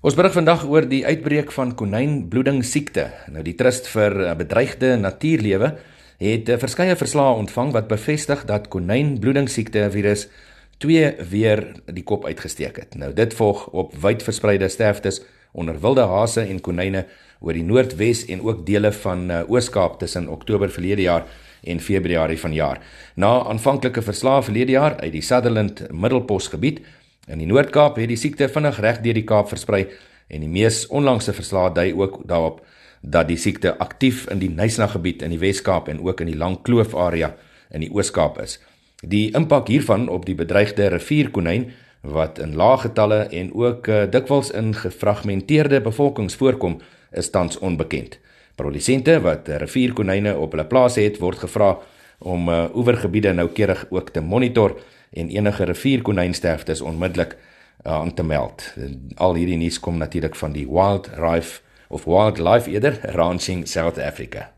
Ons berig vandag oor die uitbreek van konynbloeding siekte. Nou die Trust vir eh, Bedreigde Natuurlewe het eh, verskeie verslae ontvang wat bevestig dat konynbloeding siekte virus twee weer die kop uitgesteek het. Nou dit volg op wyd verspreide sterftes onder wilde hase en konyne oor die Noordwes en ook dele van uh, Oos-Kaap tussen Oktober verlede jaar en Februarie vanjaar. Na aanvanklike verslae verlede jaar uit die Sutherland Middelpos gebied In die Noord-Kaap het die siekte vinnig reg deur die Kaap versprei en die mees onlangse verslae dui ook daarop dat die siekte aktief in die Nysna gebied in die Wes-Kaap en ook in die Lang Kloof area in die Oos-Kaap is. Die impak hiervan op die bedreigde rivierkonyn wat in lae getalle en ook uh, dikwels in gefragmenteerde bevolkings voorkom, is tans onbekend. Produsente wat rivierkonyne op hulle plase het, word gevra om uh, oevergebiede noukeurig ook te monitor en enige rivierkonynsterftes onmiddellik uh, aan te meld. Al hierdie nuus kom natuurlik van die Wild Life of Wildlife eerder Ranching South Africa.